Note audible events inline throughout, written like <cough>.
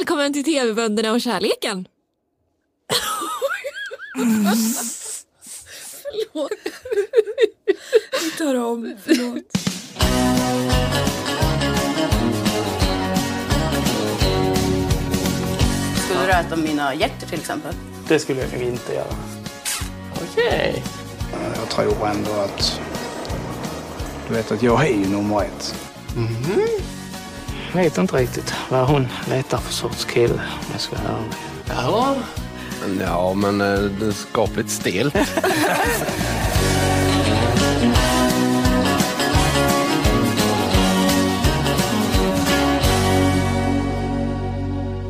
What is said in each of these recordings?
Välkommen till TV-bönderna och kärleken. Förlåt. Vi tar om, förlåt. Skulle du äta mina hjärtor till exempel? Det skulle jag nog inte göra. Okej. Jag tror ändå att... Du vet att jag är ju nummer ett. Jag vet inte riktigt vad hon letar för sorts kille om jag ska vara ärlig. Ja, ja men eh, det är skapligt stelt. <laughs>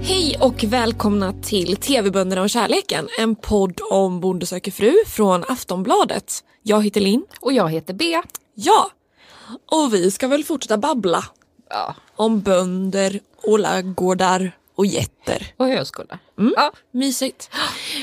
Hej och välkomna till TV-bönderna och kärleken. En podd om Bonde söker fru från Aftonbladet. Jag heter Linn. Och jag heter B. Ja, och vi ska väl fortsätta babbla Ja. om bönder och laggårdar och getter. Och högskola. Mm. Ja. Mysigt.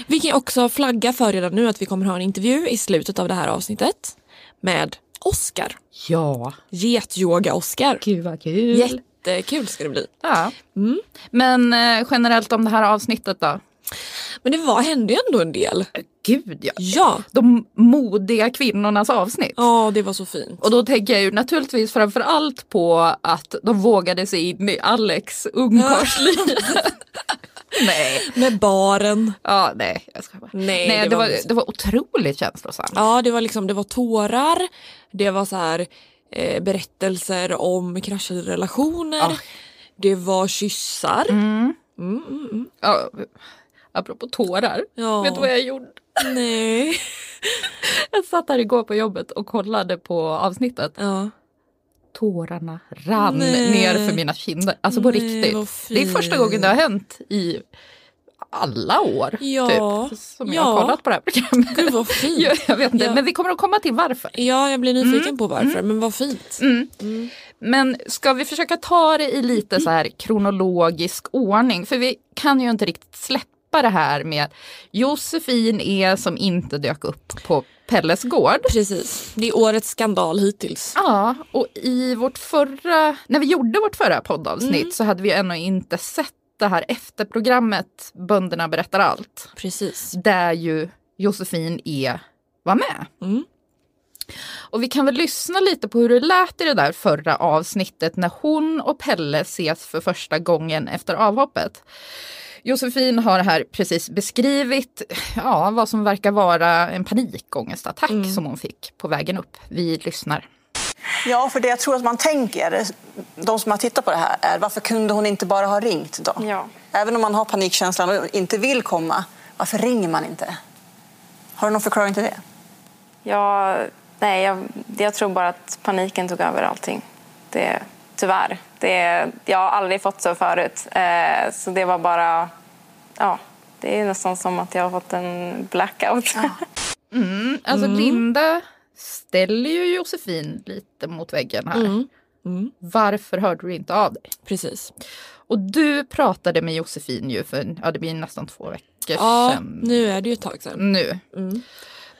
Vi kan också flagga för redan nu att vi kommer ha en intervju i slutet av det här avsnittet med Oscar. ja. Getyoga-Oscar. Gud vad kul. Jättekul ska det bli. Ja. Mm. Men eh, generellt om det här avsnittet då? Men det var, hände ju ändå en del. Gud ja. Ja, De modiga kvinnornas avsnitt. ja det var så fint. Och då tänker jag ju naturligtvis framför allt på att de vågade sig in i Alex ungkarlsliv. <laughs> nej. Med baren. Ja, nej, jag ska bara. Nej, nej det det, var det var otroligt känslosamt. Ja, det var liksom, det var tårar, det var så här eh, berättelser om kraschade relationer, Ja. det var kyssar. Mm. Mm, mm, mm. Ja, apropå tårar, Ja. vet du vad jag gjorde? Nej. <laughs> Jag satt här igår på jobbet och kollade på avsnittet. Ja. Tårarna rann Nej. ner för mina kinder. Alltså på Nej, riktigt. Det är första gången det har hänt i alla år. Ja. Typ, som jag har kollat på det här programmet. Gud vad fint. <laughs> Jag, jag vet inte, Ja. men vi kommer att komma till varför. Ja, jag blir nyfiken på varför, men vad fint. Mm. Men ska vi försöka ta det i lite så här kronologisk ordning? För vi kan ju inte riktigt släppa det här med Josefin är som inte dök upp på Pelles gård. Precis, det är årets skandal hittills. Ja, och i vårt förra, när vi gjorde vårt förra poddavsnitt Mm. så hade vi ännu inte sett det här efterprogrammet Bönderna berättar allt. Precis. Där ju Josefin är, var med. Mm. Och vi kan väl lyssna lite på hur det lät i det där förra avsnittet när hon och Pelle ses för första gången efter avhoppet. Josefin har här precis beskrivit ja, vad som verkar vara en panikångestattack som hon fick på vägen upp. Vi lyssnar. Ja, för det jag tror att man tänker, de som har tittat på det här, är varför kunde hon inte bara ha ringt då? Ja. Även om man har panikkänslan och inte vill komma, varför ringer man inte? Har du någon förklaring till det? Jag, nej, jag, jag tror bara att paniken tog över allting. Det, tyvärr. Det, jag har aldrig fått så förut. Eh, så det var bara... Ja, det är nästan som att jag har fått en blackout. Alltså Linda ställer ju Josefin lite mot väggen här. Varför hörde du inte av dig? Precis. Och du pratade med Josefin ju för ja, det blir nästan två veckor Ja, sedan. nu är det ju ett tag sedan. nu.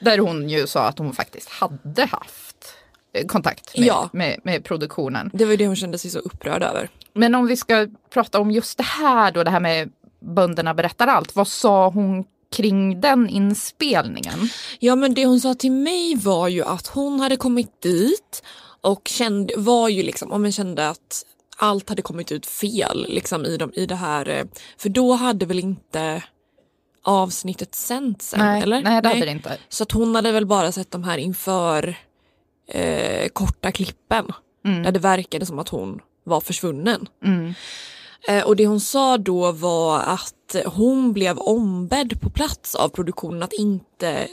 Där hon ju sa att hon faktiskt hade haft eh, kontakt med, Ja. med, med produktionen. Det var ju det hon kände sig så upprörd över. Men om vi ska prata om just det här då, det här med bönderna berättar allt. Vad sa hon kring den inspelningen? Ja men det hon sa till mig var ju att hon hade kommit dit och kände, var ju liksom, om man kände att allt hade kommit ut fel liksom i, de, i det här. eh, För då hade väl inte avsnittet sänts än, nej, eller? nej, det hade det inte. Så att hon hade väl bara sett de här inför eh, korta klippen. Där det verkade som att hon var försvunnen. Mm. Eh, och det hon sa då var att hon blev ombedd på plats av produktionen att inte,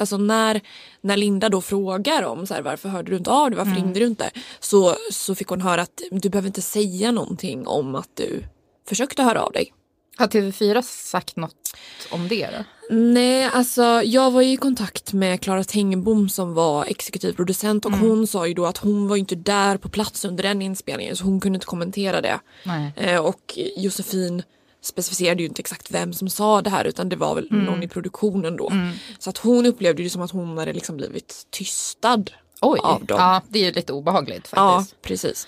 alltså när, när Linda då frågar om så här, varför hörde du inte av dig, varför ringde du inte? Så, så fick hon höra att du behöver inte säga någonting om att du försökte höra av dig. Har TV4 sagt något om det då? Nej, alltså jag var ju i kontakt med Klara Tengbom som var exekutiv producent och hon sa ju då att hon var inte där på plats under den inspelningen så hon kunde inte kommentera det. Eh, och Josefin specificerade ju inte exakt vem som sa det här utan det var väl någon i produktionen då. Så att hon upplevde det som att hon hade liksom blivit tystad Oj, av dem. ja det är ju lite obehagligt Ja, faktiskt. precis.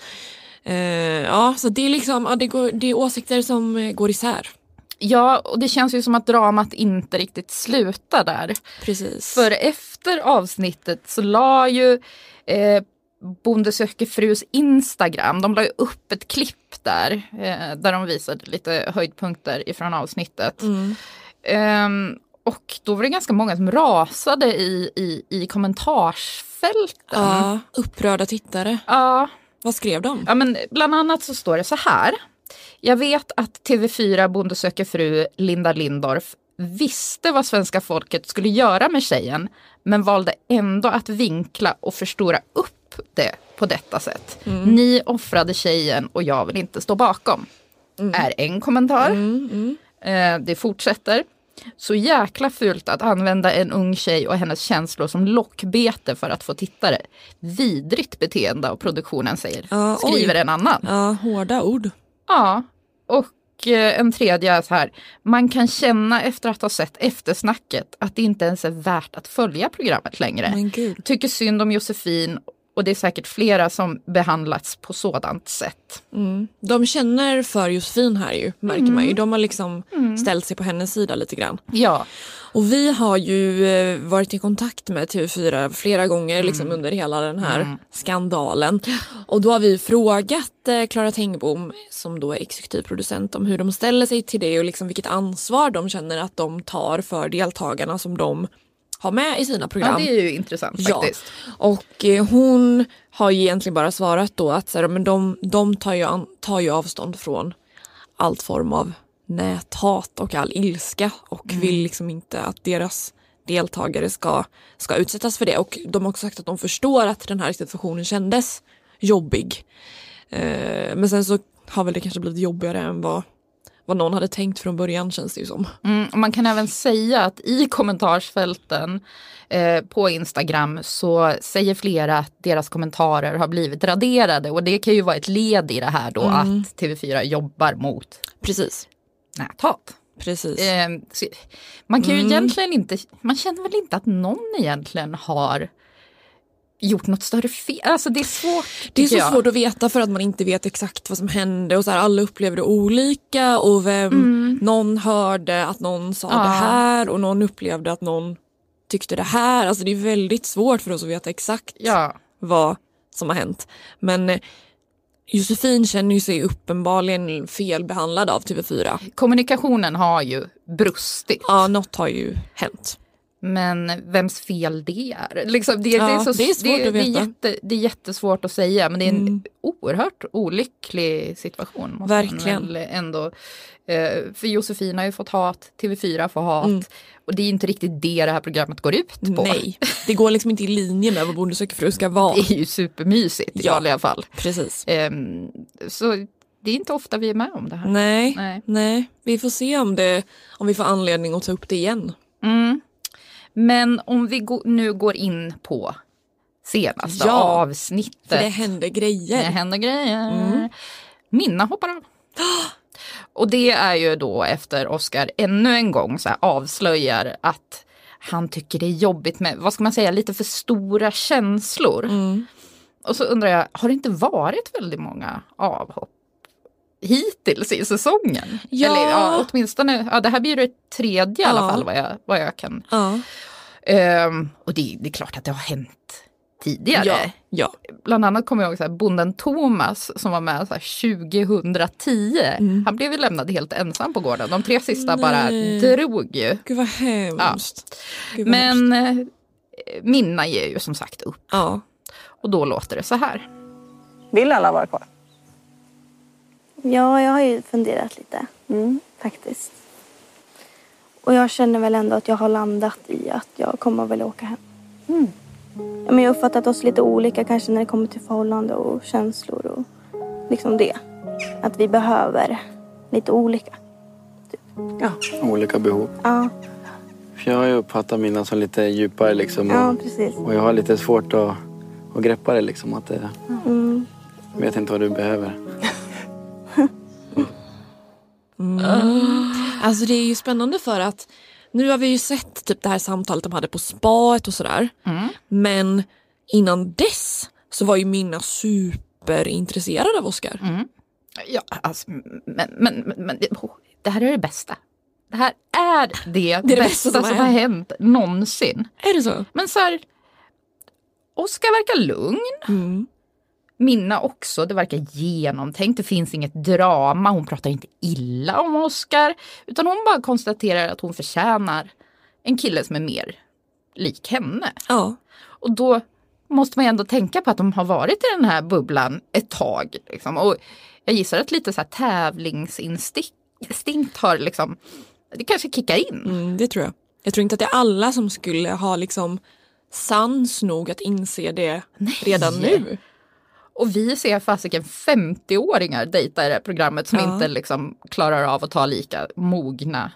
Eh, ja, så det är liksom, ja, det, går, det är åsikter som eh, går isär. Ja, och det känns ju som att dramat inte riktigt slutar där. Precis. För efter avsnittet så la ju eh, Bonde söker frus Instagram, de la ju upp ett klipp där eh, där de visade lite höjdpunkter ifrån avsnittet. Mm. Ehm, och då var det ganska många som rasade i, i, i kommentarsfälten. Ja, upprörda tittare. Ja, Vad skrev de? Ja, men bland annat så står det så här. Jag vet att TV4 Bonde söker fru Linda Lindorff visste vad svenska folket skulle göra med tjejen men valde ändå att vinkla och förstora upp det på detta sätt. Ni offrade tjejen och jag vill inte stå bakom. Är en kommentar. Eh, det fortsätter. Så jäkla fult att använda en ung tjej och hennes känslor som lockbete för att få tittare. Vidrigt beteende av produktionen säger, Ja, oj. skriver en annan. Ja, hårda ord. Ja, och eh, en tredje är så här. Man kan känna efter att ha sett eftersnacket att det inte ens är värt att följa programmet längre. Tycker synd om Josefin och det är säkert flera som behandlats på sådant sätt. De känner för Josefin här ju, märker man ju. De har liksom ställt sig på hennes sida lite grann. Ja, Och vi har ju eh, varit i kontakt med TV4 flera gånger liksom under hela den här skandalen. Och då har vi frågat eh, Klara Tengbom som då är exekutiv producent om hur de ställer sig till det och liksom vilket ansvar de känner att de tar för deltagarna som de har med i sina program. ja, det är ju intressant faktiskt. Och eh, hon har ju egentligen bara svarat då att så här, men de, de tar, ju an, tar ju avstånd från allt form av näthat och all ilska och vill liksom inte att deras deltagare ska, ska utsättas för det. Och de har också sagt att de förstår att den här situationen kändes jobbig. Eh, men sen så har väl det kanske blivit jobbigare än vad, vad någon hade tänkt från början känns det ju som. Mm, man kan även säga att i kommentarsfälten eh, på Instagram så säger flera att deras kommentarer har blivit raderade och det kan ju vara ett led i det här då att TV4 jobbar mot Precis. näthat. Precis. Eh, man kan ju egentligen inte, man känner väl inte att någon egentligen har gjort något större fel. Alltså det är svårt. Det är så jag. svårt att veta för att man inte vet exakt vad som hände och så här, alla upplever det olika och vem, någon hörde att någon sa Mm. Ja. det här och någon upplevde att någon tyckte det här. Alltså det är väldigt svårt för oss att veta exakt Ja. vad som har hänt. Men eh, Josefin känner ju sig uppenbarligen felbehandlad av TV4. Kommunikationen har ju brustit. Ja, något har ju hänt. Men vems fel det är? Liksom, det, Ja, det, är så, det är svårt det, att det, är veta. jätte, det är jättesvårt att säga men det är en Mm. oerhört olycklig situation. Måste man Verkligen. väl Ändå. Eh, för Josefin har ju fått hat, TV4 får hat Mm. och det är inte riktigt det det här programmet går ut på. Nej, det går liksom inte i linje med vad Bonde söker fru ska vara. <laughs> Det är ju supermysigt i Ja. vanliga fall. Precis. Ehm, så det är inte ofta vi är med om det här. Nej, Nej. nej. Vi får se om, det, om vi får anledning att ta upp det igen. Mm. Men om vi nu går in på senaste Ja, avsnittet. För det händer grejer. Det händer grejer. Mm. Minna hoppar av. Och det är ju då efter Oscar ännu en gång så avslöjar att han tycker det är jobbigt med, vad ska man säga, lite för stora känslor. Mm. Och så undrar jag, har det inte varit väldigt många avhopp hittills i säsongen? Ja. Eller ja, åtminstone, ja, det här blir det tredje i alla fall vad jag, vad jag kan. Ja. Ehm, och det, det är klart att det har hänt tidigare. Ja. ja. Bland annat kommer jag ihåg så här, bonden Thomas som var med så här, 2010. Han blev ju lämnad helt ensam på gården. De tre sista bara Nej. drog ju. Gud vad hemskt. Gud, vad Men hemskt. eh, Minna ger ju som sagt upp. Ja. Och då låter det så här. Vill alla vara kvar? Ja, jag har ju funderat lite faktiskt. Och jag känner väl ändå att jag har landat i att jag kommer väl åka hem. Ja, men jag har uppfattat oss lite olika kanske när det kommer till förhållande och känslor och liksom det. Att vi behöver lite olika. Olika behov. Ja, För jag har ju uppfattat mina som lite djupare liksom. ja Och, precis. och jag har lite svårt att, att greppa det liksom. Att det, Mm. jag vet inte vad du behöver. <laughs> Alltså det är ju spännande för att nu har vi ju sett typ det här samtalet de hade på spaet och sådär. Men innan dess så var ju Minna superintresserad av Oscar. Ja, alltså, men, men, men, oh, det här är det bästa. Det här är det, <laughs> det bästa, bästa som som, har har hänt någonsin. Är det så? Men så här, Oskar verkar lugn. Mm. Minna också, det verkar genomtänkt. Det finns inget drama. Hon pratar inte illa om Oskar. Utan hon bara konstaterar att hon förtjänar en kille som är mer lik henne. Ja. Och då måste man ju ändå tänka på att de har varit i den här bubblan ett tag. Liksom. Och jag gissar att lite så här tävlingsinstinkt har liksom, det kanske kickar in. Mm, det tror jag. Jag tror inte att det är alla som skulle ha liksom sans nog att inse det redan nu. Och vi ser fasiken 50-åringar dejta i det här programmet som Ja. inte liksom klarar av att ta lika mogna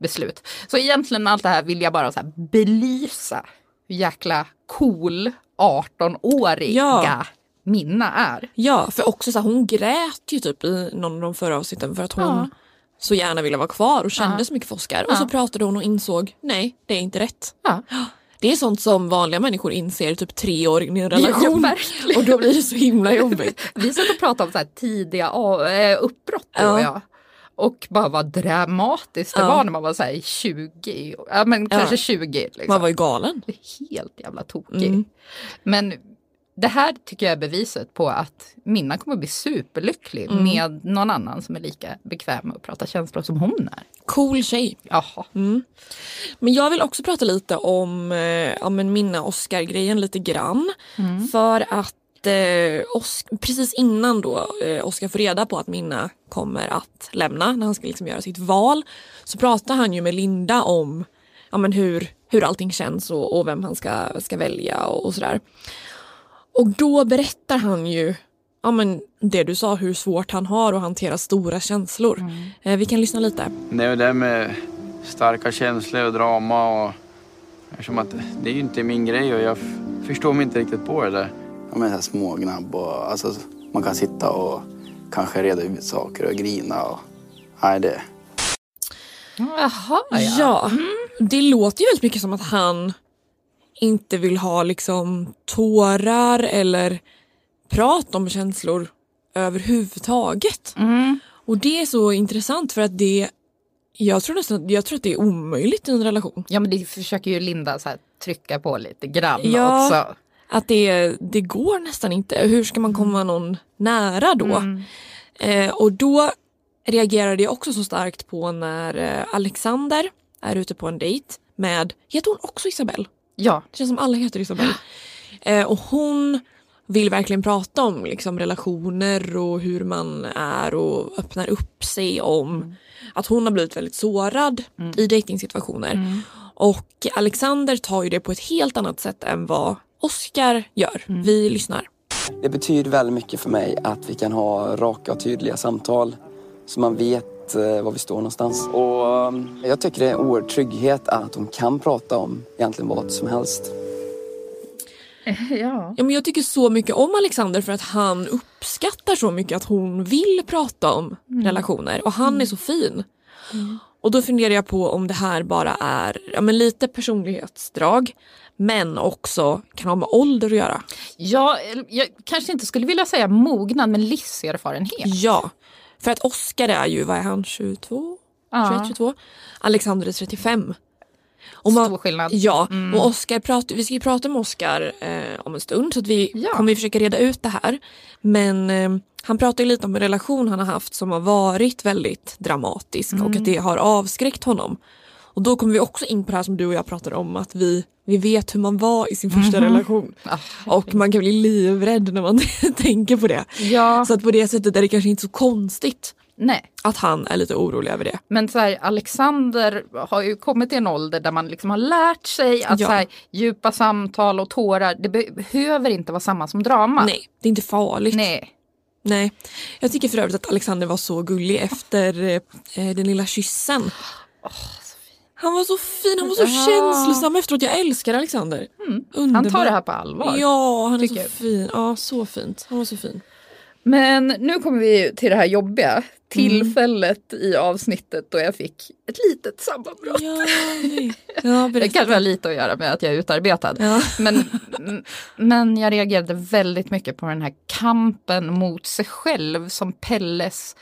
beslut. Så egentligen allt det här vill jag bara så här belysa hur jäkla cool 18-åriga Ja. Minna är. Ja, för också så här, hon grät ju typ i någon av de förra avsnitten för att hon Ja. så gärna ville vara kvar och kände så mycket för Oscar. Och så pratade hon och insåg, nej det är inte rätt. Ja. Det är sånt som vanliga människor inser typ tre år in i en relation. verkligen. och då blir det så himla jobbigt. Vi satt och pratade om så här tidiga eh, uppbrott du Ja. och jag. Och bara vad dramatiskt det Ja. var när man var så här 20, ja men kanske Ja. 20. Liksom. Man var ju galen. helt jävla tokig. Mm. Men det här tycker jag är beviset på att Minna kommer bli superlycklig Mm. med någon annan som är lika bekväm med att prata känslor som hon är. Cool tjej. Jaha. Mm. Men jag vill också prata lite om, eh, men Minna Oscar-grejen lite grann. För att eh, Os- precis innan då eh, Oscar får reda på att Minna kommer att lämna när han ska liksom göra sitt val så pratar han ju med Linda om ja, men hur, hur allting känns och, och vem han ska, ska välja och, och sådär. Och då berättar han ju ja, men det du sa, hur svårt han har att hantera stora känslor. Eh, vi kan lyssna lite. Det är det med starka känslor och drama och... Eftersom att det är ju inte min grej och jag förstår mig inte riktigt på det där. Ja, men så här smågnabb och alltså, man kan sitta och kanske reda ut saker och grina och... Nej, det... Jaha, ja. Ja, det låter ju väldigt mycket som att han inte vill ha liksom tårar eller prat om känslor överhuvudtaget. Mm. Och det är så intressant för att det jag tror nästan jag tror att det är omöjligt i en relation. Ja men det försöker ju Linda så här trycka på lite grann Ja. också. Att det, det går nästan inte. Hur ska man komma någon nära då? Mm. Eh, och då reagerade jag också så starkt på när eh, Alexander är ute på en dejt med, heter hon också Isabelle? Ja. Det känns som alla heter Isabelle. Eh, och hon vill verkligen prata om liksom, relationer och hur man är och öppnar upp sig om att hon har blivit väldigt sårad i dejtingsituationer. Och Alexander tar ju det på ett helt annat sätt än vad Oscar gör. Vi lyssnar. Det betyder väldigt mycket för mig att vi kan ha raka och tydliga samtal så man vet eh, var vi står någonstans. Och eh, jag tycker det är en oerhörd trygghet att de kan prata om egentligen vad som helst. <laughs> Ja. Ja, men jag tycker så mycket om Alexander för att han uppskattar så mycket att hon vill prata om relationer och han är så fin. Och då funderar jag på om det här bara är ja, men lite personlighetsdrag men också kan ha med ålder att göra. Ja, jag kanske inte skulle vilja säga mognad men livserfarenhet. Ja, för att Oscar är ju, vad är han, 22? Ja. 21, 22? Alexander är 35. Och Stor skillnad. Ja, Mm. och Oscar pratar, vi ska ju prata med Oscar eh, om en stund så att vi Ja. kommer försöka reda ut det här. Men eh, han pratar ju lite om en relation han har haft som har varit väldigt dramatisk och Mm. att det har avskräckt honom. Och då kommer vi också in på det här som du och jag pratade om att vi, vi vet hur man var i sin första Mhm. relation. Och man kan bli livrädd när man <laughs> tänker på det. Ja. Så att på det sättet är det kanske inte så konstigt Nej. att han är lite orolig över det. Men så här, Alexander har ju kommit till en ålder där man liksom har lärt sig att Ja. så här, djupa samtal och tårar, det be- behöver inte vara samma som drama. Nej, det är inte farligt. Nej. Nej. Jag tycker för övrigt att Alexander var så gullig efter eh, den lilla kyssen. Han var så fin, han var så Ja. känslosam efteråt. Jag älskar Alexander. Han Underbar. tar det här på allvar. Ja, han är så jag. fin. Ja, så fint. Han var så fin. Men nu kommer vi till det här jobbiga tillfället i avsnittet då jag fick ett litet sammanbrott. Ja, <laughs> nej. ja, det kanske har lite att göra med att jag är utarbetad. Ja. Men, men jag reagerade väldigt mycket på den här kampen mot sig själv som Pelles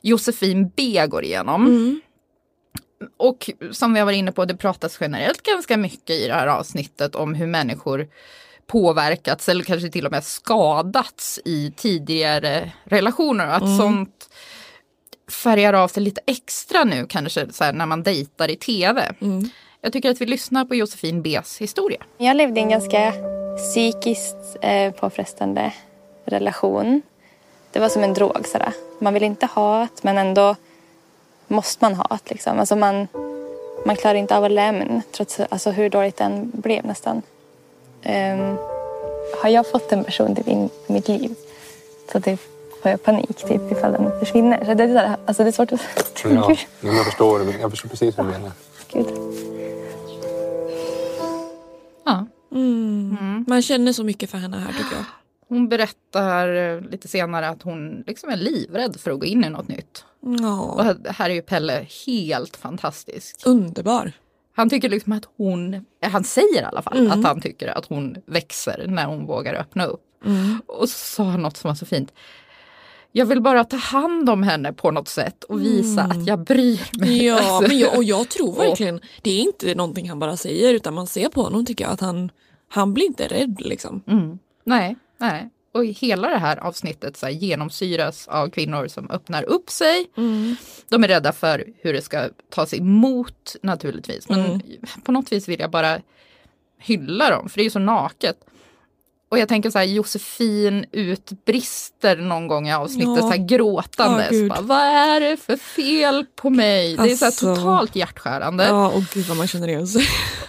Josefin B går igenom. Mm. Och som vi har varit inne på, det pratas generellt ganska mycket i det här avsnittet om hur människor påverkats eller kanske till och med skadats i tidigare relationer. Att Mm. sånt färgar av sig lite extra nu kanske så här, när man dejtar i tv. Mm. Jag tycker att vi lyssnar på Josefin B's historia. Jag levde i en ganska psykiskt eh, påfrestande relation. Det var som en drog. Sådär. Man vill inte ha det, men ändå måste man ha. Liksom. Alltså man, man klarar inte av att lämna, trots alltså, hur dåligt den blev nästan. Ehm, har jag fått en person typ, in i mitt liv så typ, får jag panik typ, ifall den försvinner. Så det, är sådär, alltså, det är svårt att... <laughs> Ja, men jag förstår, det. jag förstår precis vad du menar. Gud. Ja. Mm. Man känner så mycket för henne här tycker jag. Hon berättar lite senare att hon liksom är livrädd för att gå in i något nytt. Ja. Och här- är ju Pelle helt fantastisk. Underbar. Han tycker liksom att hon, eh, han säger i alla fall Mm. att han tycker att hon växer när hon vågar öppna upp. Mm. Och så sa han något som var så fint. Jag vill bara ta hand om henne på något sätt och visa Mm. att jag bryr mig. Ja, <laughs> Alltså. men jag, och jag tror verkligen, det är inte någonting han bara säger utan man ser på honom tycker jag att han, han blir inte rädd liksom. Mm. Nej, nej. Och hela det här avsnittet så här, genomsyras av kvinnor som öppnar upp sig. Mm. De är rädda för hur det ska tas emot naturligtvis. Men Mm. på något vis vill jag bara hylla dem, för det är ju så naket. Och jag tänker så här, Josefin utbrister någon gång i avsnittet, Ja. så här gråtandes. Gud. bara, Vad är det för fel på mig? Det är så Alltså. här totalt hjärtskärande. Ja, och gud vad man känner igen sig.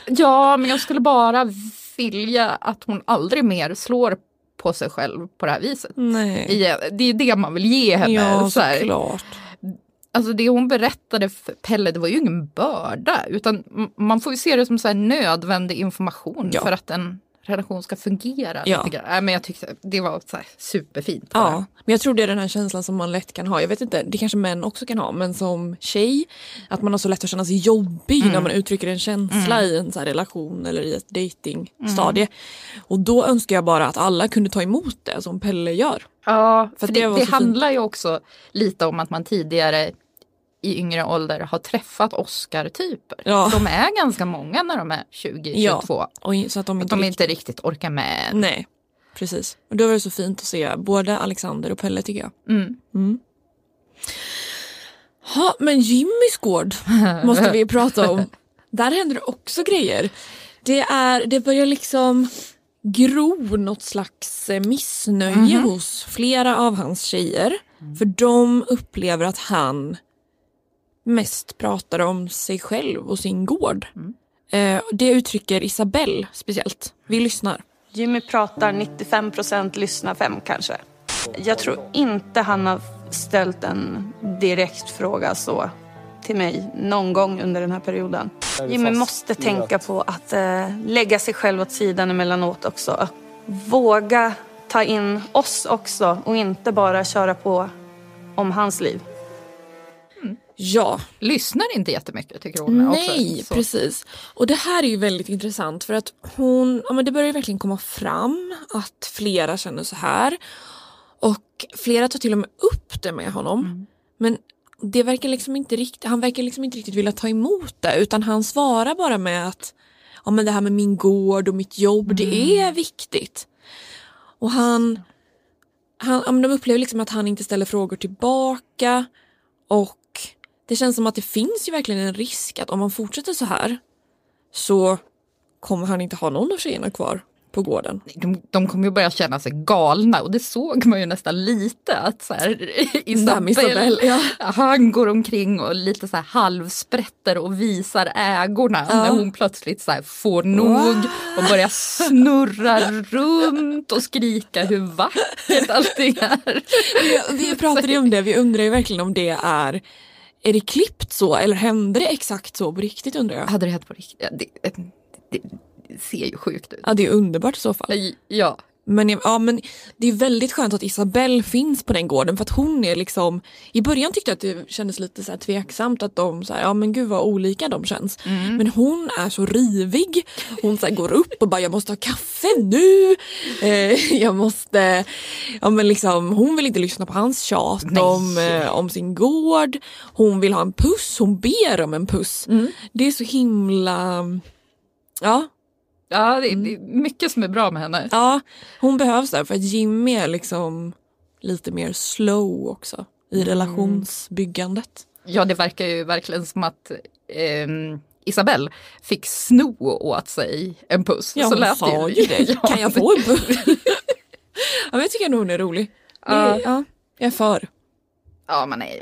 Ja, men jag skulle bara vilja att hon aldrig mer slår på sig själv på det här viset. Nej. I- Det är det man vill ge henne. Ja, så här. såklart. Alltså det hon berättade för Pelle, det var ju ingen börda. Utan man får ju se det som så nödvändig information Ja. för att en relation ska fungera. Ja. lite grann. Nej, men jag tyckte det var så superfint. Ja, men jag tror det är den här känslan som man lätt kan ha. Jag vet inte, det kanske män också kan ha, men som tjej, att man har så lätt att känna sig jobbig Mm. när man uttrycker en känsla i en så relation eller i ett datingstadie. Mm. Och då önskar jag bara att alla kunde ta emot det som Pelle gör. Ja, För för det det, det handlar ju också lite om att man tidigare i yngre ålder har träffat Oscar-typer. Ja. De är ganska många när de är 20-22. Ja, och så att de Att inte de riktigt- inte riktigt orkar med. Nej, precis. Och då var det så fint att se både Alexander och Pelle tycker jag. Mm. Mm. Ha, men Jimmys gård <laughs> måste vi prata om. Där händer det också grejer. Det, är, det börjar liksom gro något slags eh, missnöje Mhm. hos flera av hans tjejer. För de upplever att han mest pratar om sig själv och sin gård. Eh, det uttrycker Isabelle speciellt. Vi lyssnar. Jimmy pratar 95 procent, lyssnar 5 kanske. Jag tror inte han har ställt en direkt fråga så till mig någon gång under den här perioden. Jimmy måste tänka på att eh, lägga sig själv åt sidan emellanåt också. Våga ta in oss också och inte bara köra på om hans liv. Ja. Lyssnar inte jättemycket tycker hon också. Nej, Så. precis. Och det här är ju väldigt intressant för att hon, ja men det börjar ju verkligen komma fram att flera känner så här. Och flera tar till och med upp det med honom. Mm. Men det verkar liksom inte riktigt, han verkar liksom inte riktigt vilja ta emot det utan han svarar bara med att ja men det här med min gård och mitt jobb det Mm. är viktigt. Och han, han ja, men de upplever liksom att han inte ställer frågor tillbaka och det känns som att det finns ju verkligen en risk att om man fortsätter så här så kommer han inte ha någon av tjejerna kvar på gården. De, de kommer ju börja känna sig galna och det såg man ju nästan lite att så här, Isabel, Isabel, ja. han går omkring och lite så här halvsprätter och visar ägorna Ja. när hon plötsligt så här får nog och börjar snurra runt och skrika hur vackert allting är. Vi, vi pratade ju om det, vi undrar ju verkligen om det är är det klippt så eller händer det exakt så på riktigt undrar jag? Hade det hänt på riktigt? Ja, det, det, det ser ju sjukt ut. Ja det är underbart i så fall. Ja, Men, ja, men det är väldigt skönt att Isabelle finns på den gården för att hon är liksom I början tyckte jag att det kändes lite så här tveksamt att de så här, ja men gud vad olika de känns. Men hon är så rivig. Hon så här, går upp och bara jag måste ha kaffe nu. Eh, jag måste, ja men liksom hon vill inte lyssna på hans tjat om, eh, om sin gård. Hon vill ha en puss, hon ber om en puss. Det är så himla, ja Ja, det, det är mycket som är bra med henne. Ja, hon behövs där för att Jimmy är liksom lite mer slow också i relationsbyggandet. Ja, det verkar ju verkligen som att ehm, Isabelle fick sno åt sig en puss. Ja, Så hon sa ju det. Ja, <laughs> Kan jag få en puss? ja, <laughs> men jag tycker nog hon är rolig. Det, Ja. ja, jag är för. Ja, men nej.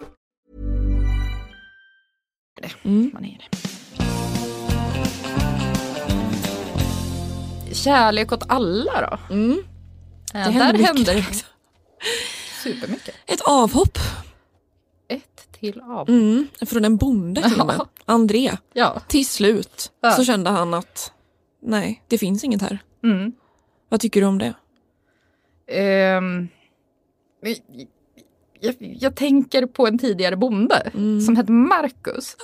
Man är det. Kärlek åt alla då? Mm. Ja, Det där händer mycket händer det supermycket. Ett avhopp Ett till av. mm, från en bonde till och med. André. Ja. Till slut Ja. så kände han att nej, det finns inget här. Mm. Vad tycker du om det? Ehm, jag, jag tänker på en tidigare bonde som hette Marcus.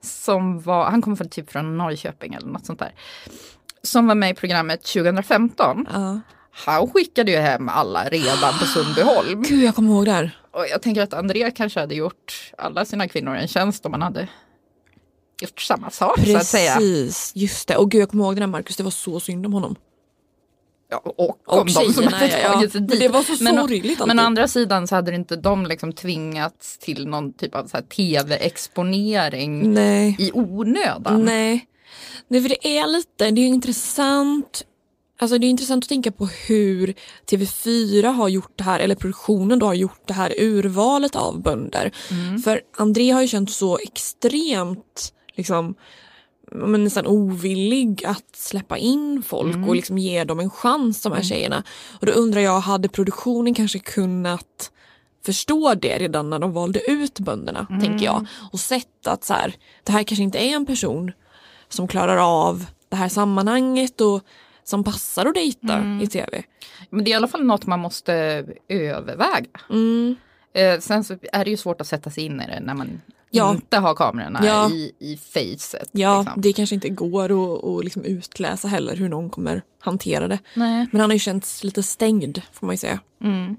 Som var, han kommer från typ från Norrköping eller något sånt där. Som var med i programmet 2015. Han skickade ju hem alla redan på Sundbyholm. <gasps> Gud, jag kommer ihåg det här. Och jag tänker att Andrea kanske hade gjort alla sina kvinnor en tjänst om man hade gjort samma sak så att säga. Precis, just det. Och gud, jag kommer ihåg den här Marcus, det var så synd om honom. Ja, och Och om de som hade ja, tagit sig dit. det var så men, sorgligt men å andra sidan så hade inte de liksom tvingats till någon typ av tv-exponering i onödan. Nej. Nej, för det är lite, det är intressant. Alltså det är intressant att tänka på hur TV4 har gjort det här, eller produktionen då har gjort det här urvalet av bönder. För André har ju känt så extremt liksom men nästan ovillig att släppa in folk Mm. och liksom ge dem en chans de här tjejerna. Och då undrar jag, hade produktionen kanske kunnat förstå det redan när de valde ut bönderna, Mm. tänker jag. Och sett att så här, det här kanske inte är en person som klarar av det här sammanhanget och som passar att dejta Mm. i tv. Men det är i alla fall något man måste överväga. Mm. Eh, sen så är det ju svårt att sätta sig in i det när man Ja. inte har kamerorna Ja. i, i facet. Ja, liksom. det kanske inte går att, att liksom utläsa heller hur någon kommer hantera det. Nej. Men han har ju känts lite stängd får man ju säga. Mm.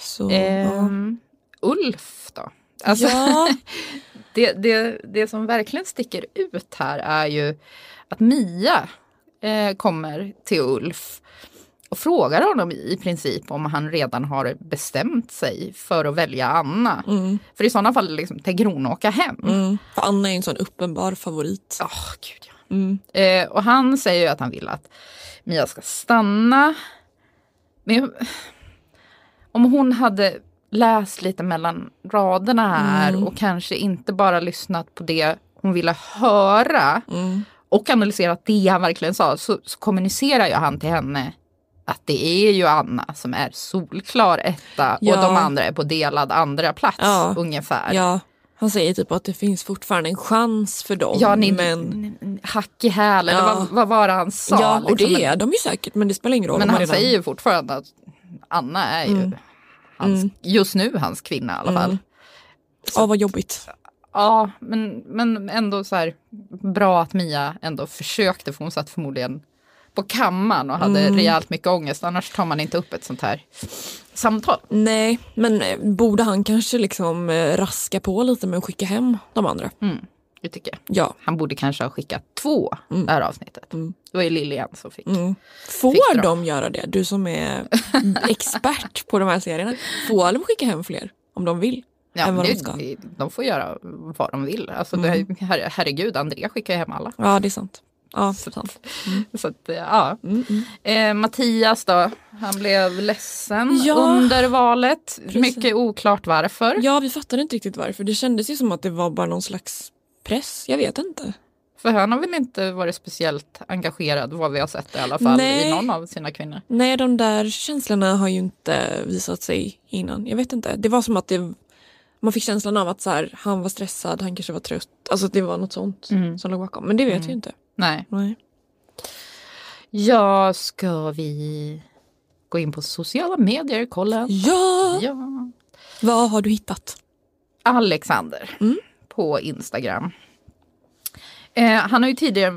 Så, Ehm, Ulf då? Alltså, Ja. <laughs> det, det, det som verkligen sticker ut här är ju att Mia eh, kommer till Ulf och frågar honom i princip om han redan har bestämt sig för att välja Anna. För i sådana fall liksom, tänker hon åka hem. Mm. För Anna är en sån uppenbar favorit. Oh, Gud, ja. Eh, och han säger ju att han vill att Mia ska stanna. Men jag- om hon hade läst lite mellan raderna här Mm. och kanske inte bara lyssnat på det hon ville höra och analyserat det han verkligen sa så, så kommunicerar ju han till henne att det är ju Anna som är solklar etta Ja. och de andra är på delad andra plats Ja. ungefär. Ja, han säger typ att det finns fortfarande en chans för dem. Ja, ni, men... hack i hälen, Ja. vad, vad var det han sa? Ja, och det liksom? är de ju säkert men det spelar ingen roll. Men han redan- säger ju fortfarande att Anna är ju Mm. hans, Mm. just nu hans kvinna i alla fall. Mm. Ja, vad jobbigt. Ja, men, men ändå så här bra att Mia ändå försökte för hon satt förmodligen på kammaren och hade Mm. rejält mycket ångest. Annars tar man inte upp ett sånt här samtal. Nej, men eh, borde han kanske liksom eh, raska på lite med att skicka hem de andra? Mm, det tycker jag. Ja. Han borde kanske ha skickat två det här avsnittet. Det var ju Lilian som fick. Mm. Fick Får dra. de göra det? Du som är expert på de här serierna. Får de skicka hem fler om de vill? Ja, än vad det, de ska? de får göra vad de vill. Alltså, Mm. det, her, herregud, Andrea skickar ju hem alla. Ja, det är sant. Ja, sant. <laughs> Så att, ja. Eh, Mattias då, han blev ledsen Ja. under valet. Precis. Mycket oklart varför. Ja, vi fattade inte riktigt varför. Det kändes ju som att det var bara någon slags press. Jag vet inte. För han har väl inte varit speciellt engagerad vad vi har sett i alla fall Nej. i någon av sina kvinnor. Nej, de där känslorna har ju inte visat sig innan. Jag vet inte. Det var som att det, man fick känslan av att så här, han var stressad, han kanske var trött. Alltså det var något sånt som låg bakom. Men det vet Mm. vi ju inte. Nej. Nej. Ja, ska vi gå in på sociala medier, kolla? Ja! ja. Vad har du hittat? Alexander på Instagram. Eh, han har ju tidigare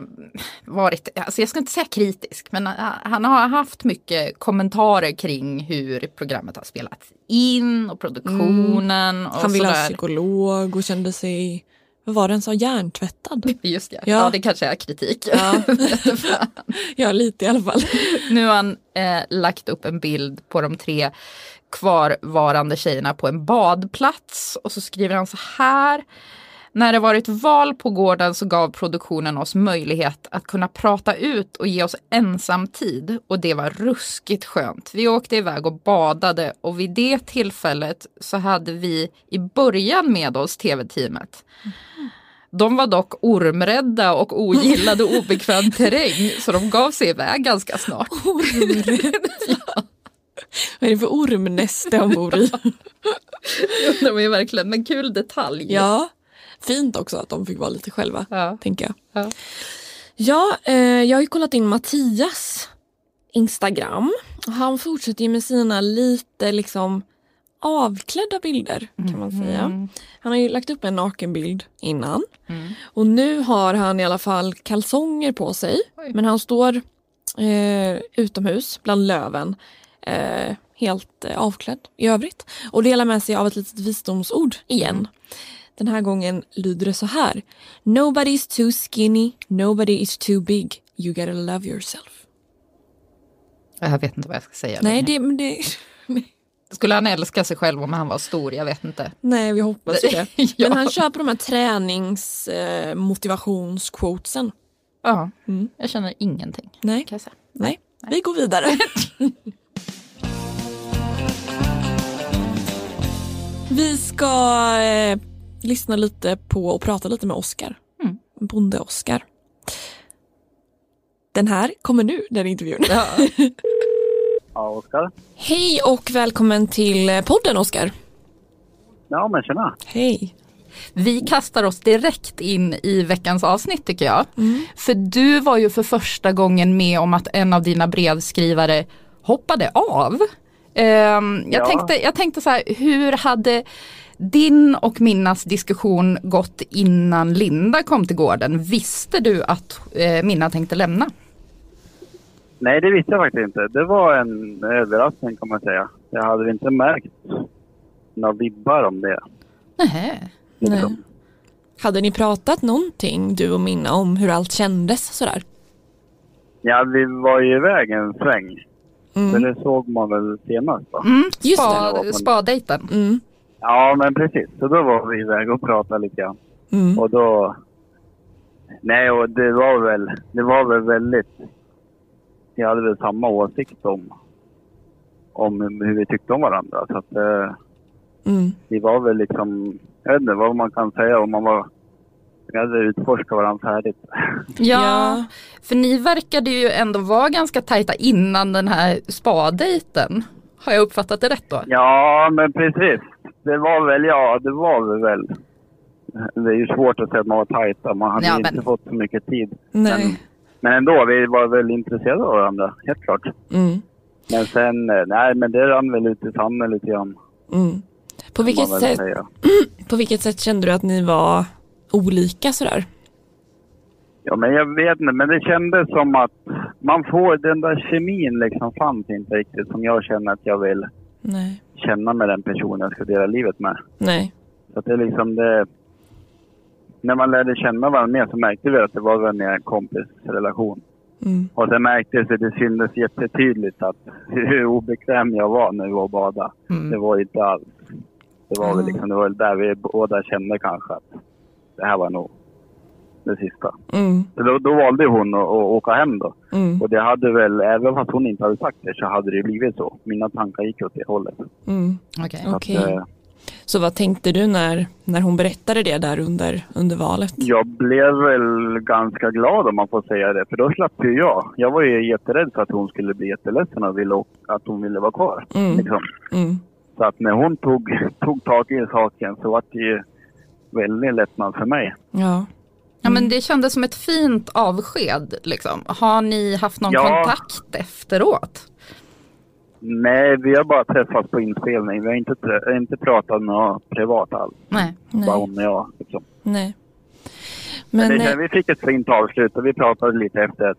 varit, alltså jag ska inte säga kritisk, men eh, han har haft mycket kommentarer kring hur programmet har spelats in och produktionen. Och Han ville ha psykolog och kände sig, var det han sa, hjärntvättad? <laughs> Just det, ja. det kanske är kritik. Ja. <laughs> ja, lite i alla fall. Nu har han eh, lagt upp en bild på de tre kvarvarande tjejerna på en badplats och så skriver han så här. När det varit val på gården så gav produktionen oss möjlighet att kunna prata ut och ge oss ensamtid och det var ruskigt skönt. Vi åkte iväg och badade och vid det tillfället så hade vi i början med oss tv-teamet. De var dock ormrädda och ogillade <laughs> obekväm terräng så de gav sig iväg ganska snart. <laughs> Vad är det för ormnäste han bor i? Det var ju verkligen en kul detalj. Ja, fint också att de fick vara lite själva, tänker jag. Ja. Ja, eh, jag har ju kollat in Mattias Instagram. Han fortsätter ju med sina lite liksom avklädda bilder kan man säga. Han har ju lagt upp en nakenbild innan. Och nu har han i alla fall kalsonger på sig. Men han står eh, utomhus bland löven. Eh, helt eh, avklädd i övrigt. Och delar med sig av ett litet visdomsord igen. Den här gången lyder det så här. Nobody is too skinny, nobody is too big. You gotta love yourself. Jag vet inte vad jag ska säga. Nej, det, men det, <laughs> Skulle han älska sig själv om han var stor? Jag vet inte. nej, vi hoppas ju det. <laughs> Ja. Men han kör på de här tränings eh. Ja, jag känner ingenting. Nej. Kan jag säga. Nej, vi går vidare. <laughs> vi ska eh, lyssna lite på och prata lite med Oskar. Mm. Bonde-Oskar. Den här kommer nu, den intervjun. Ja, <laughs> Oskar. Hej och välkommen till podden Oskar. Ja, men tjena. Hej. Vi kastar oss direkt in i veckans avsnitt tycker jag. För du var ju för första gången med om att en av dina brevskrivare hoppade av. Ehm, jag, Ja. tänkte, jag tänkte så här, hur hade din och Minnas diskussion gått innan Linda kom till gården? Visste du att eh, Minna tänkte lämna? Nej, det visste jag faktiskt inte. Det var en överraskning kan man säga. Jag hade inte märkt några vibbar om det. Nej. Nej. Hade ni pratat någonting du och Minna om hur allt kändes sådär? Ja, vi var ju iväg en sväng. Mm. Men det såg man väl senast va? Mm, Just spa, det. Spadejten. Mm. Ja, men precis. Så då var vi iväg och pratade lite grann. Mm. Och då... Nej, och det var väl, det var väl väldigt... Vi hade väl samma åsikt om, om hur vi tyckte om varandra. Så att eh, Mm. vi var väl liksom... Jag vet inte vad man kan säga om man var... Vi hade utforskat varandra färdigt. Ja, för ni verkade ju ändå vara ganska tajta innan den här spadejten. Har jag uppfattat det rätt då? Ja, men precis. Det var väl, ja, det var väl... Det är ju svårt att säga att man var tajta. Man hade Ja, men- inte fått så mycket tid. Nej. Men, men ändå, vi var väl intresserade av varandra, helt klart. Mm. Men sen, eh, nej men det rann väl ut i sanden lite grann. Mm. På, vilket sätt, <clears throat> på vilket sätt kände du att ni var olika sådär? Ja men jag vet inte, men det kändes som att man får den där kemin liksom fanns inte riktigt som jag känner att jag vill Nej. känna med den personen jag ska dela livet med. Nej. Så att det är liksom det... När man lärde känna varandra mer så märkte vi att det var väl mer en kompisrelation. Mm. Och det märktes, det syntes jättetydligt att hur obekväm jag var när vi var och badade. Mm. Det var inte alls. Det var väl Mm. liksom, det var väl där vi båda kände kanske att det här var nog det sista. Mm. Då, då valde hon att, att åka hem då. Mm. Och det hade väl, även fast hon inte hade sagt det, så hade det blivit så. Mina tankar gick åt det hållet. Mm. Okej. Så att, Okej. eh, Så vad tänkte du när, när hon berättade det där under, under valet? Jag blev väl ganska glad om man får säga det, för då slapp ju jag. Jag var ju jätterädd för att hon skulle bli jätteledsen och ville, att hon ville vara kvar. Mm. Liksom. Mm. Så att när hon tog, tog tag i saken så var det ju väldigt lättnad för mig. Ja. Ja, men det kändes som ett fint avsked. Liksom. Har ni haft någon Ja. kontakt efteråt? Nej, vi har bara träffats på inspelning. Vi har inte, inte pratat något privat alls. Nej. Bara hon och jag. Liksom. Nej. Men Men, det, eh, vi fick ett fint avslut och vi pratade lite efter ett,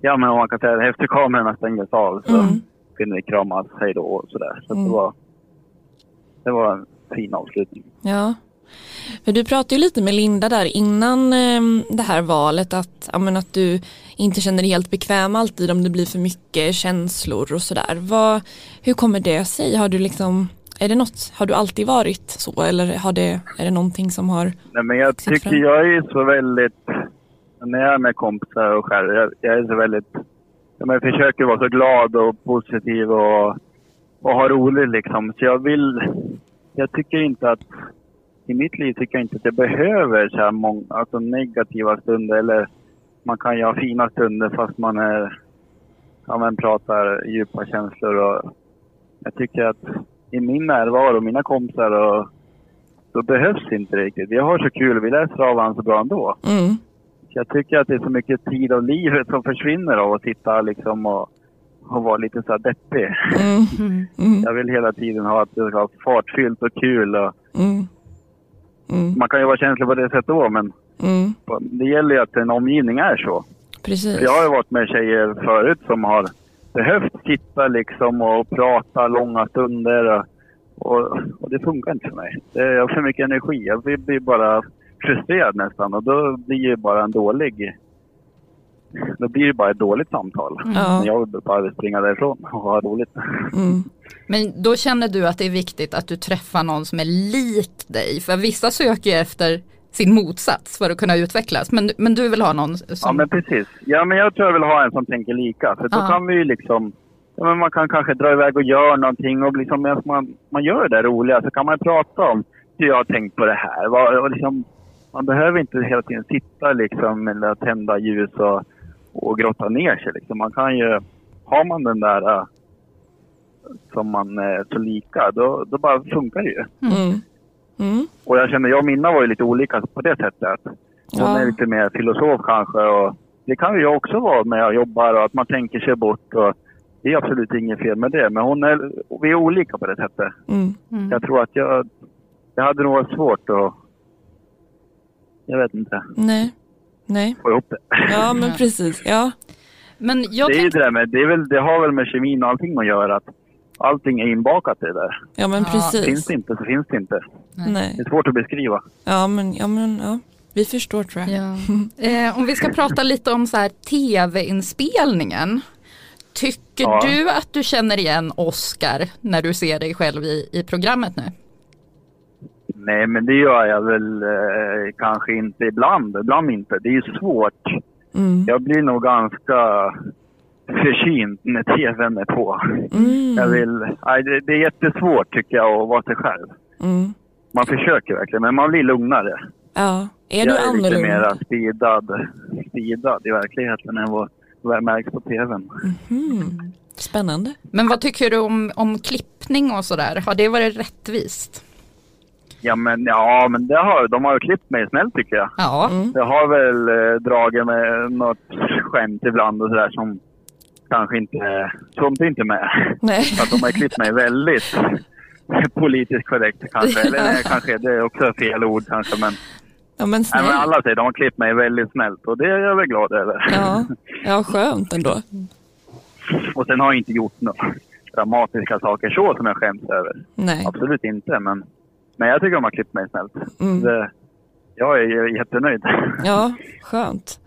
ja men man kan säga efter kamerorna stängdes av så Mm. kunde vi kramas hej då och sådär. Så att Mm. det var, det var en fin avslutning. Ja. För du pratade ju lite med Linda där innan eh, det här valet att, ja, men att du inte känner dig helt bekväm alltid om det blir för mycket känslor och sådär. Hur kommer det sig? Har du liksom, är det något, har du alltid varit så eller har det, är det någonting som har Nej, men jag tycker fram. jag är så väldigt, när jag är med kompisar och själv, jag, jag är så väldigt, ja, men jag försöker vara så glad och positiv och, och ha roligt liksom. Så jag vill, jag tycker inte att, i mitt liv tycker jag inte att jag behöver så här många, alltså negativa stunder eller man kan ju ha fina stunder fast man är, ja men pratar djupa känslor och jag tycker att i min närvaro, mina kompisar och då behövs inte det riktigt. Vi har så kul, vi läser av varandra så bra ändå. Mm. Så jag tycker att det är så mycket tid av livet som försvinner av att sitta liksom och, och vara lite så här deppig. Mm. Mm. Jag vill hela tiden ha att det ska vara fartfyllt och kul. Och, Mm. Man kan ju vara känslig på det sättet då, men Mm. det gäller ju att en omgivning är så. Precis. Jag har ju varit med tjejer förut som har behövt sitta liksom och prata långa stunder. Och, och, det funkar inte för mig. Det, jag har för mycket energi. Jag blir, blir bara frustrerad nästan och då blir det bara en dålig... Då blir det bara ett dåligt samtal. Ja. Jag vill bara springa därifrån och ha roligt. Mm. Men då känner du att det är viktigt att du träffar någon som är lik dig. För vissa söker ju efter sin motsats för att kunna utvecklas. Men, men du vill ha någon Ja, som... men precis. Ja, men jag tror jag vill ha en som tänker lika. För då Ja. kan vi ju liksom... Ja, men man kan kanske dra iväg och göra någonting och liksom, medan man, man gör det där roliga så kan man prata om hur jag har tänkt på det här. Och liksom, man behöver inte hela tiden sitta liksom eller tända ljus och, och grotta ner sig. Liksom. Man kan ju... Har man den där äh, som man är så lika, då, då bara funkar det ju. Mm. Mm. Och jag känner, jag och Minna var ju lite olika på det sättet. att Hon Ja. är lite mer filosof kanske och det kan ju jag också vara när jag jobbar och att man tänker sig bort och det är absolut inget fel med det. Men hon är, vi är olika på det sättet. Mm. Jag tror att jag, det hade nog varit svårt att, jag vet inte, Nej. Nej. få ihop det. Ja men precis. Ja. Men jag det är tänkte... det där med, det, är väl, det har väl med kemin och allting att göra. Att allting är inbakat i det där. Ja men precis. Finns det inte så finns det inte. Nej. Det är svårt att beskriva. Ja men, ja men ja. Vi förstår tror jag. Ja. Eh, om vi ska prata lite om så här tv-inspelningen. Tycker Ja. du att du känner igen Oscar när du ser dig själv i, i programmet nu? Nej, men det gör jag väl eh, kanske inte ibland. Ibland inte. Det är ju svårt. Mm. Jag blir nog ganska förkyld när tvn är på. Mm. Jag vill, nej, det, det är jättesvårt tycker jag att vara sig själv. Mm. Man försöker verkligen, men man blir lugnare. Ja. Är jag du är lite mer speedad, speedad i verkligheten än vad, vad märks på tvn. Mm. Spännande. Men vad tycker du om, om klippning och sådär? Har det varit rättvist? Ja, men, ja, men det har, de har ju klippt mig snällt tycker jag. Ja. Jag har väl eh, dragit med något skämt ibland och sådär som kanske inte, är inte med. Nej. Så <laughs> att de har klippt mig väldigt <laughs> politiskt korrekt kanske. Eller nej, kanske, det är också fel ord kanske men. Ja men Nej, snäll. men alla säger de har klippt mig väldigt snällt och det är jag väl glad över. Ja. ja, skönt ändå. Och sen har jag inte gjort några dramatiska saker så som jag skäms över. Nej. Absolut inte men, men jag tycker de har klippt mig snällt. Mm. Det, jag är jättenöjd. Ja, <laughs> skönt.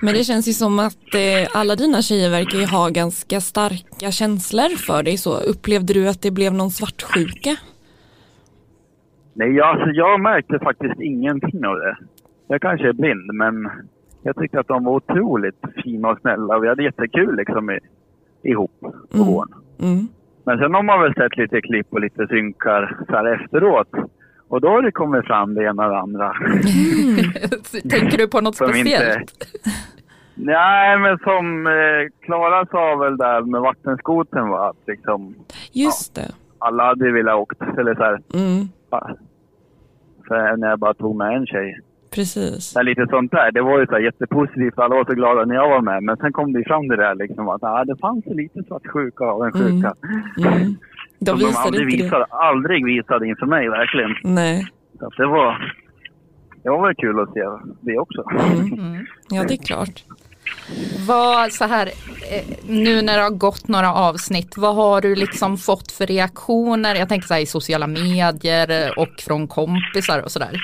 Men det känns ju som att eh, alla dina tjejer verkar ju ha ganska starka känslor för dig så. Upplevde du att det blev någon svartsjuka? Nej, jag, alltså, jag märkte faktiskt ingenting av det. jag kanske är blind, men jag tyckte att de var otroligt fina och snälla. Vi hade jättekul liksom i, ihop på gården. Mm. Men sen har man väl sett lite klipp och lite synkar så här efteråt. Och då har det kommit fram det ena och det andra. <laughs> Tänker du på något Som inte- speciellt? Nej, men som eh, Klara sa väl där med vattenskoten var att liksom Just det. alla hade velat åkt. Eller så här, Mm. ja. för när jag bara tog med en tjej. Precis. Här, lite sånt där. Det var ju så här jättepositivt. Alla var så glada när jag var med. Men sen kom det ju fram det där liksom att ah, det fanns ju lite svartsjuka och en sjuka. Mm. <laughs> De Som de visade aldrig inte det. visade, aldrig visade inför mig verkligen. Nej. Så det var... Det var väl kul att se det också. Mm. <laughs> Ja, det är klart. Vad så här, eh, nu när det har gått några avsnitt, vad har du liksom fått för reaktioner? Jag tänker så här i sociala medier och från kompisar och sådär.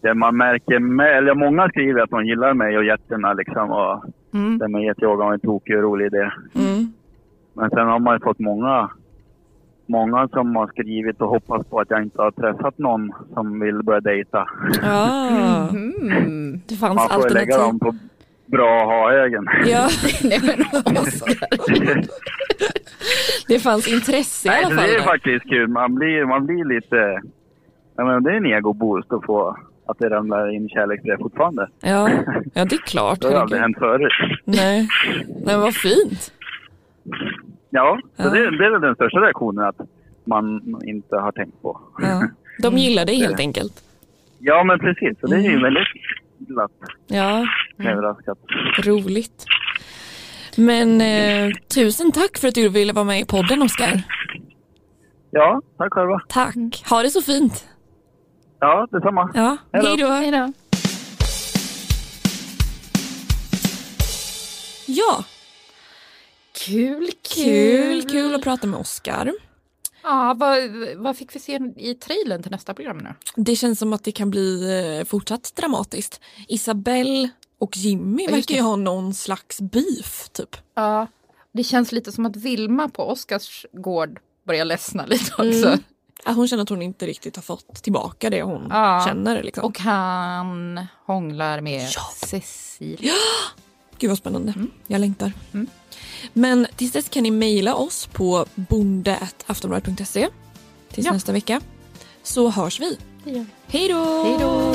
Det man märker med, eller många skriver att de gillar mig och hjärterna liksom. Och Mm. det med jag har en tokig och rolig idé. Mm. Men sen har man ju fått många, många som har skrivit och hoppats på att jag inte har träffat någon som vill börja dejta. Ah. Mm. Det fanns Man får ju lägga dem alternativ. på bra ha-ögon. Ja, <laughs> Nej, men det fanns intresse i alla fall. det är faktiskt kul. Man blir, man blir lite... Menar, det är en egoboost att få att det ramlar in kärleksbrev fortfarande. Ja, <laughs> ja, det är klart. Det har aldrig hänt förut. Nej, men vad fint. Ja, så Ja. Det, det är väl den största reaktionen att man inte har tänkt på. Ja. De gillar dig helt enkelt. Ja, men precis. Så det är ju Mm. väldigt glatt Ja, överraskat. roligt. Men eh, tusen tack för att du ville vara med i podden, Oskar. Ja, tack själva. Tack. Ha det så fint. Ja, detsamma. Ja, Hej då. hej då. Ja, Kul, kul, kul att prata med Oskar. Ja, vad, vad fick vi se i trailern till nästa program nu? Det känns som att det kan bli eh, fortsatt dramatiskt. Isabelle och Jimmy Ja, verkar ju ha någon slags beef, typ. Ja, det känns lite som att Vilma på Oskars gård börjar ledsna lite också. Mm. Ja, hon känner att hon inte riktigt har fått tillbaka det hon Ja. känner. Liksom. Och han hånglar med Cecilia. Gud vad spännande. Jag längtar. Men tills dess kan ni mejla oss på bonde.aftonbladet.se tills Ja. nästa vecka. Så hörs vi. Hej då! Hej då!